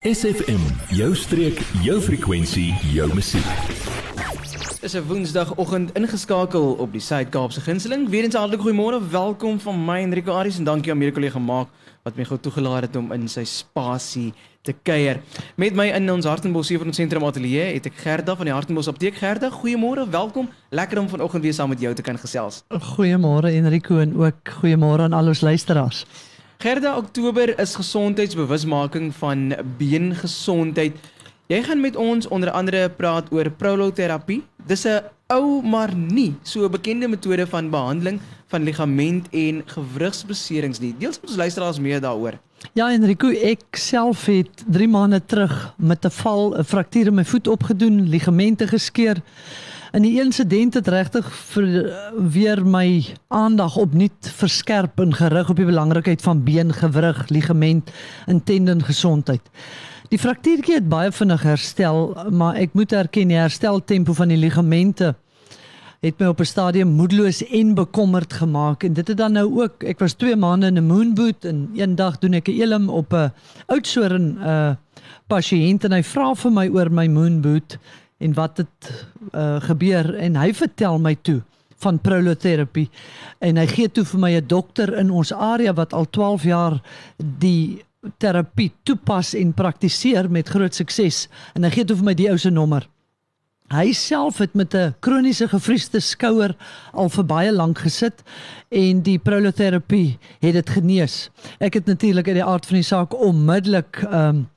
SFM, jou streek, jou frekwensie, jou musiek. Dis 'n Woensdagoggend ingeskakel op die Suid-Kaapse Gunsteling. Weerens hartlik goeiemôre. Welkom van my Enrico Aries en dankie aan my kollega Maak wat my gou toegelaat het om in sy spasie te kuier. Met my in ons Hartenbos hier van ons sentrum ateljee het ek Gerda van die Hartenbos Apteek. Gerda, goeiemôre. Welkom. Lekker om vanoggend weer saam met jou te kan gesels. Goeiemôre Enrico en ook goeiemôre aan al ons luisteraars. Gerda, Oktober is gesondheidsbewusmaking van beengesondheid. Jy gaan met ons onder andere praat oor proloterapie. Dis 'n ou maar nie so 'n bekende metode van behandeling van ligament en gewrigsbeserings nie. Deels ons luisteraars meer daaroor. Ja, Enrico, ek self het 3 maande terug met 'n val 'n fraktuur in my voet opgedoen, ligamente geskeur. En die insident het regtig weer my aandag opnuut verskerp en gerig op die belangrikheid van beengewrig, ligament en tendongesondheid. Die fraktuurtjie het baie vinnig herstel, maar ek moet erken die hersteltempo van die ligamente het my op 'n stadium moedeloos en bekommerd gemaak en dit het dan nou ook ek was 2 maande in 'n moonboot en eendag doen ek 'n elim op 'n oudsoorn uh pasiënt en hy vra vir my oor my moonboot en wat het uh, gebeur en hy vertel my toe van proloterapie en hy gee toe vir my 'n dokter in ons area wat al 12 jaar die terapie toepas en praktiseer met groot sukses en hy gee toe vir my die ou se nommer. Hy self het met 'n kroniese gevriesde skouer al vir baie lank gesit en die proloterapie het dit genees. Ek het natuurlik uit die aard van die saak onmiddellik ehm um,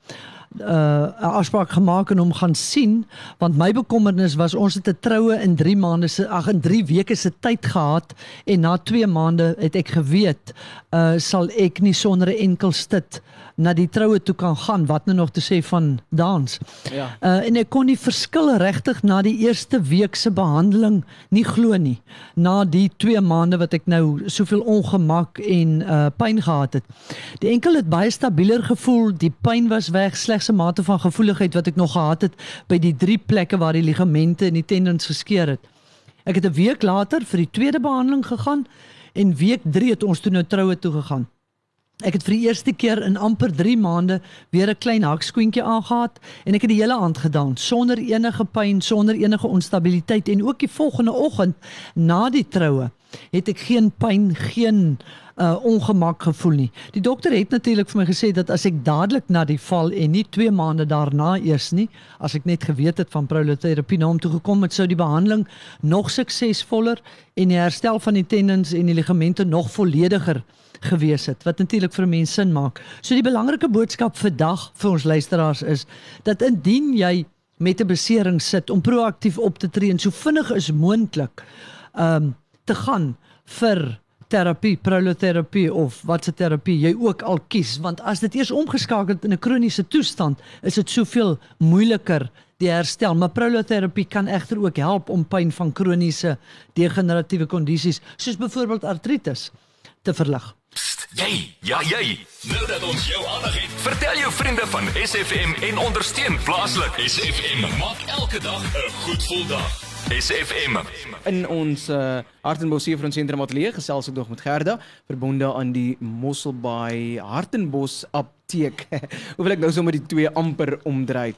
uh 'n afspraak gemaak en hom gaan sien want my bekommernis was ons het 'n troue in 3 maande se ag in 3 weke se tyd gehad en na 2 maande het ek geweet uh sal ek nie sonder 'n enkel stit na die troue toe kan gaan wat nou nog te sê van dans. Ja. Uh en ek kon die verskil regtig na die eerste week se behandeling nie glo nie. Na die 2 maande wat ek nou soveel ongemak en uh pyn gehad het. Die enkel het baie stabieler gevoel, die pyn was weg, slegs 'n mate van gevoeligheid wat ek nog gehad het by die drie plekke waar die ligamente en die tendons geskeur het. Ek het 'n week later vir die tweede behandeling gegaan en week 3 het ons toe nou troue toe gegaan. Ek het vir die eerste keer in amper 3 maande weer 'n klein hakskoentjie aangetree en ek het die hele aand gedans sonder enige pyn, sonder enige onstabiliteit en ook die volgende oggend na die troue het ek geen pyn, geen uh ongemak gevoel nie. Die dokter het natuurlik vir my gesê dat as ek dadelik na die val en nie 2 maande daarna eers nie, as ek net geweet het van proloterapie na hom toe gekom het, sou die behandeling nog suksesvoller en die herstel van die tendons en die ligamente nog vollediger gewees het wat natuurlik vir mense sin maak. So die belangrike boodskap vandag vir ons luisteraars is dat indien jy met 'n besering sit om proaktief op te tree en so vinnig as moontlik um te gaan vir terapie, proloterapie of watse terapie jy ook al kies, want as dit eers omgeskakel in 'n kroniese toestand, is dit soveel moeiliker die herstel. Maar proloterapie kan egter ook help om pyn van kroniese degeneratiewe kondisies soos byvoorbeeld artritis te verlig. Jy, ja jy. Nou dat ons jou aandag het, vertel jou vriende van SFM en ondersteun plaaslik. SFM maak elke dag 'n goed gevoel dag. SFM. In ons uh, Hartenbos hier van ons sentrum ateljee gesels ek nog met Gerda verbonde aan die Mosselbaai Hartenbos apteek. Hoe wil ek nou sommer die twee amper omdry?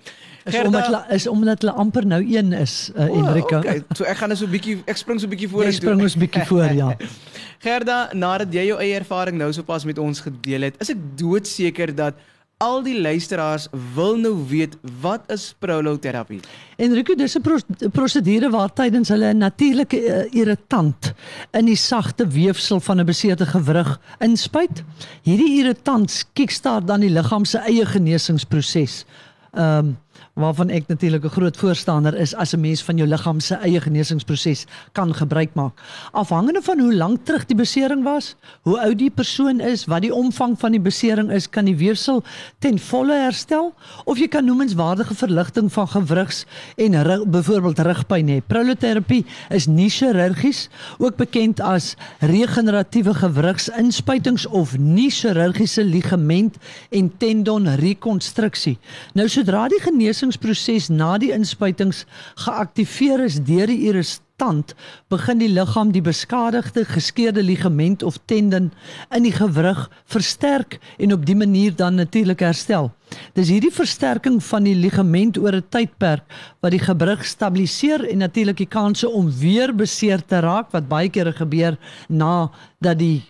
Gerda is omdat, is omdat hulle amper nou een is uh, oh, Enrika. Okay, so ek gaan net so 'n bietjie ek spring so 'n bietjie voor. Ek spring ons bietjie voor, ja. Gerda, nadat jy jou eie ervaring nou sopas met ons gedeel het, is ek doodseker dat al die luisteraars wil nou weet wat is proloterapie? Enrico, dis 'n pro prosedure waar tydens hulle 'n natuurlike uh, irritant in die sagte weefsel van 'n beseerde gewrig inspuit. Hierdie irritant kickstart dan die liggaam se eie genesingsproses. Ehm um, waarvan ek natuurlik 'n groot voorstander is as 'n mens van jou liggaam se eie genesingsproses kan gebruik maak. Afhangende van hoe lank terug die besering was, hoe oud die persoon is, wat die omvang van die besering is, kan die weefsel ten volle herstel of jy kan noemenswaardige verligting van gewrigs en byvoorbeeld rugpyn hê. Proloterapie is nie chirurgies, ook bekend as regeneratiewe gewrigsinspuitings of nie chirurgiese ligament en tendon rekonstruksie. Nou sodra die genesing genesingsproses na die inspuitings geaktiveer is deur die tand, begin die liggaam die beskadigde, geskeurde ligament of tendon in die gewrig versterk en op die manier dan natuurlik herstel. Dis hierdie versterking van die ligament oor 'n tydperk wat die gewrig stabiliseer en natuurlik die kanse om weer beseer te raak wat baie kere gebeur na dat die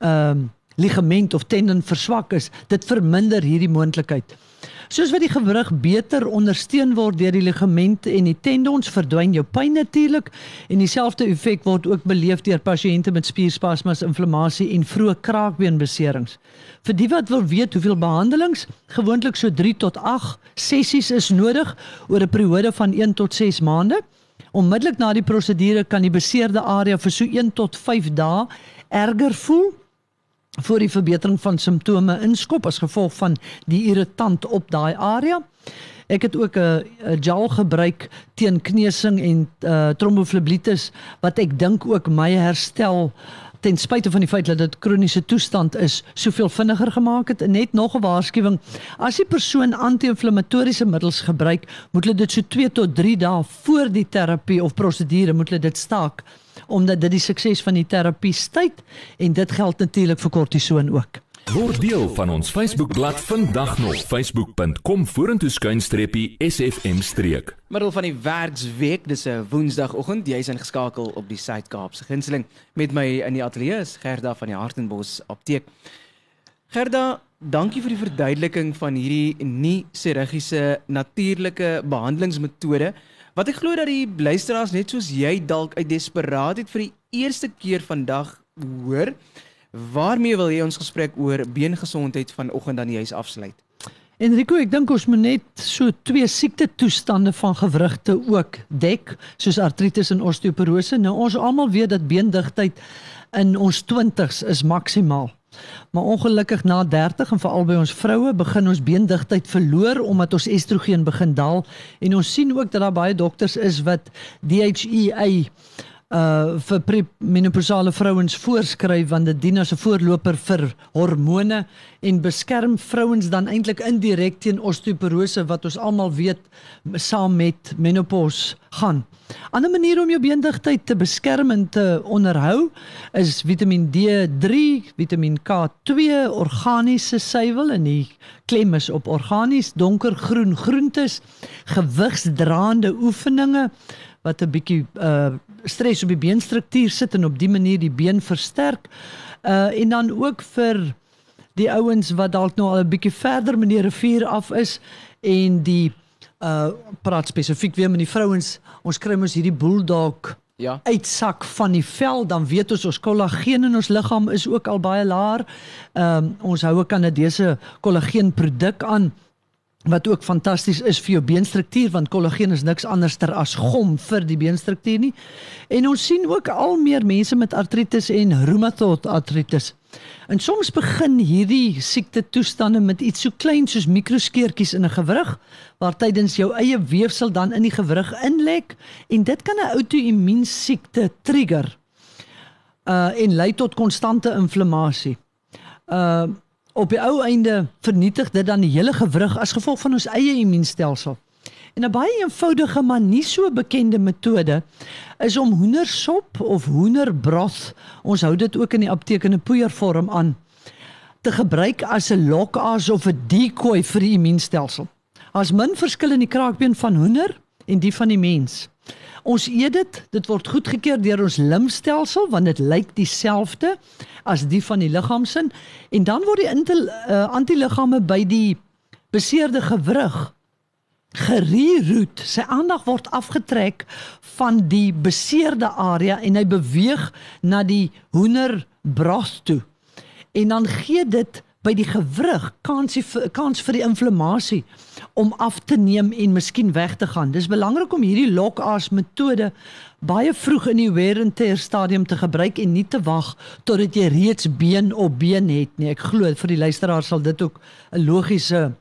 ehm um, ligament of tendon verswak is. Dit verminder hierdie moontlikheid. Soos wat die gewrig beter ondersteun word deur die ligamente en die tendons, verdwyn jou pyn natuurlik en dieselfde effek word ook beleef deur pasiënte met spierspasmas, inflammasie en vroeë kraakbeenbeserings. Vir die wat wil weet hoeveel behandelings, gewoonlik so 3 tot 8 sessies is nodig oor 'n periode van 1 tot 6 maande. Onmiddellik na die prosedure kan die beseerde area vir so 1 tot 5 dae erger voel voor die verbetering van simptome inskop as gevolg van die irritant op daai area. Ek het ook 'n gel gebruik teen kneusing en uh, tromboflebitis wat ek dink ook my herstel ten spyte van die feit dat dit kroniese toestand is, soveel vinniger gemaak het. Net nog 'n waarskuwing, as die persoon anti-inflammatoriese middels gebruik, moet hulle dit so 2 tot 3 dae voor die terapie of prosedure moet hulle dit staak omdat dit die sukses van die terapie stuit en dit geld natuurlik vir kortison ook. Word deel van ons Facebookblad vandag nog facebook.com vorentoe skuinstreepie sfm streek. Middel van die werksweek, dis 'n woensdagoggend, jy's ingeskakel op die Suid-Kaapse Gunsteling met my in die ateljee is Gerda van die Hartenbos Apteek. Gerda, dankie vir die verduideliking van hierdie nie chirurgiese natuurlike behandelingsmetode Wat ek glo dat die luisteraars net soos jy dalk uit desperaatheid vir die eerste keer vandag hoor, waarmee wil jy ons gesprek oor beengesondheid vanoggend dan juis afsluit? Enrico, ek dink ons moet net so twee siekte toestande van gewrigte ook dek, soos artritis en osteoporose. Nou ons almal weet dat beendigtheid in ons 20's is maksimaal. Maar ongelukkig na 30 en veral by ons vroue begin ons beendigtheid verloor omdat ons estrogen begin daal en ons sien ook dat daar baie dokters is wat DHEA uh vir premenopausale vrouens voorskryf want dit dien as 'n voorloper vir hormone en beskerm vrouens dan eintlik indirek teen osteoporose wat ons almal weet saam met menopause gaan. Ander manier om jou beendigtheid te beskerm en te onderhou is Vitamiin D3, Vitamiin K2, organiese suiwel en die klem is op organies, donkergroen groentes, gewigsdraande oefeninge wat 'n bietjie uh stres op die beenstruktuur sit en op die manier die been versterk. Uh en dan ook vir die ouens wat dalk nou al 'n bietjie verder meneer rivier af is en die uh praat spesifiek weer met die vrouens, ons kry mos hierdie bulldog ja uitsak van die vel dan weet ons ons kollageen in ons liggaam is ook al baie laer. Ehm um, ons hou 'n Kanadese kollageen produk aan wat ook fantasties is vir jou beenstruktuur want kollageen is niks anderster as gom vir die beenstruktuur nie. En ons sien ook al meer mense met artritis en rheumatoid artritis. En soms begin hierdie siekte toestande met iets so klein soos mikroskeertjies in 'n gewrig waar tydens jou eie weefsel dan in die gewrig inlek en dit kan 'n outoimmuun siekte trigger. Uh en lei tot konstante inflammasie. Uh op die ou einde vernietig dit dan die hele gewrig as gevolg van ons eie immuunstelsel. En 'n baie eenvoudige maar nie so bekende metode is om hoendersop of hoenderbroth, ons hou dit ook in die apteek in 'n poeiervorm aan, te gebruik as 'n lokaas of 'n decoy vir die immuunstelsel. As min verskil in die kraakbeen van hoender en die van die mens. Ons eet dit, dit word goedgekeur deur ons limfstelsel want dit lyk dieselfde as die van die liggaamsin en dan word die uh, antiliggame by die beseerde gewrig gereroute. Sy aandag word afgetrek van die beseerde area en hy beweeg na die hoenderbras toe. En dan gee dit by die gewrig kans kans vir die inflammasie om af te neem en miskien weg te gaan. Dis belangrik om hierdie lock-as metode baie vroeg in die wear and tear stadium te gebruik en nie te wag totdat jy reeds been op been het nie. Ek glo vir die luisteraar sal dit ook 'n logiese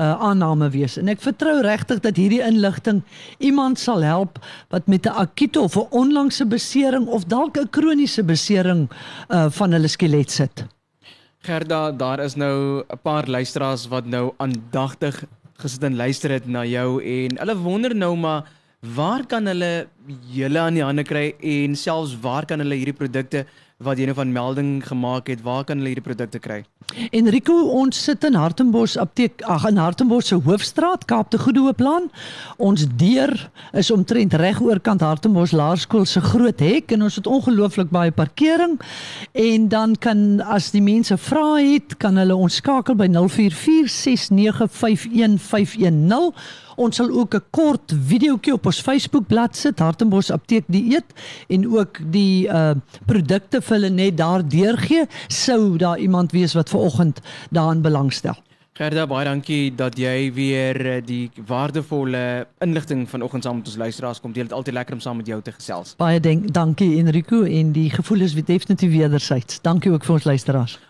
uh, aanname wees. En ek vertrou regtig dat hierdie inligting iemand sal help wat met 'n akute of 'n onlangse besering of dalk 'n kroniese besering uh, van hulle skelet sit. Gerda, daar is nou 'n paar luisteraars wat nou aandagtig gesit en luister het na jou en hulle wonder nou maar Waar kan hulle julle aan die hande kry en selfs waar kan hulle hierdie produkte wat jy nou van melding gemaak het, waar kan hulle hierdie produkte kry? Enrico, ons sit in Hartenbos apteek, ag in Hartenbos se hoofstraat, Kaap te Goede Hooplaan. Ons deur is omtrent reg oorkant Hartenbos Laerskool se groot hek en ons het ongelooflik baie parkering. En dan kan as die mense vra het, kan hulle ons skakel by 0446951510. Ons sal ook 'n kort videoetjie op ons Facebook bladsy sit Hartenbos Apteek Dieet en ook die uh produkte vir hulle net daar deurgee sou daar iemand wees wat vanoggend daaraan belangstel. Gerda, baie dankie dat jy weer eh, die waardevolle inligting vanoggend saam met ons luisteraars kom deel. Dit altyd lekker om saam met jou te gesels. Baie denk, dankie Enrico en die gevoel is definitief wederzijds. Dankie ook vir ons luisteraars.